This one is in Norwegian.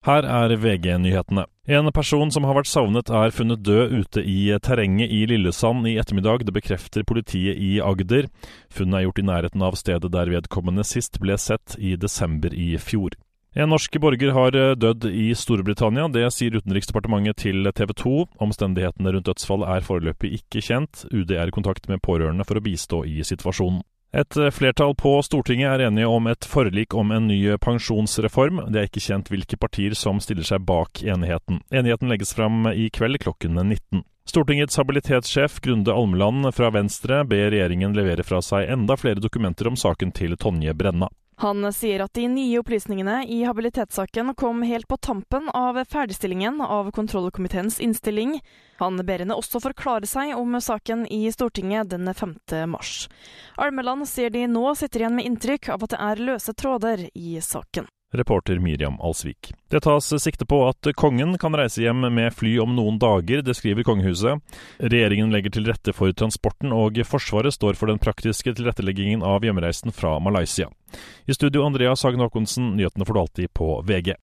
Her er VG-nyhetene. En person som har vært savnet er funnet død ute i terrenget i Lillesand i ettermiddag. Det bekrefter politiet i Agder. Funnet er gjort i nærheten av stedet der vedkommende sist ble sett i desember i fjor. En norsk borger har dødd i Storbritannia. Det sier Utenriksdepartementet til TV 2. Omstendighetene rundt dødsfallet er foreløpig ikke kjent. UD er i kontakt med pårørende for å bistå i situasjonen. Et eh, flertall på Stortinget er enige om et forlik om en ny pensjonsreform. Det er ikke kjent hvilke partier som stiller seg bak enigheten. Enigheten legges fram i kveld klokken 19. Stortingets habilitetssjef Grunde Almeland fra Venstre ber regjeringen levere fra seg enda flere dokumenter om saken til Tonje Brenna. Han sier at de nye opplysningene i habilitetssaken kom helt på tampen av ferdigstillingen av kontrollkomiteens innstilling. Han ber henne også forklare seg om saken i Stortinget den 5. mars. Almeland sier de nå sitter igjen med inntrykk av at det er løse tråder i saken. Reporter Miriam Alsvik. Det tas sikte på at kongen kan reise hjem med fly om noen dager, det skriver kongehuset. Regjeringen legger til rette for transporten, og Forsvaret står for den praktiske tilretteleggingen av hjemreisen fra Malaysia. I studio Andreas Hagen Håkonsen, nyhetene får du alltid på VG.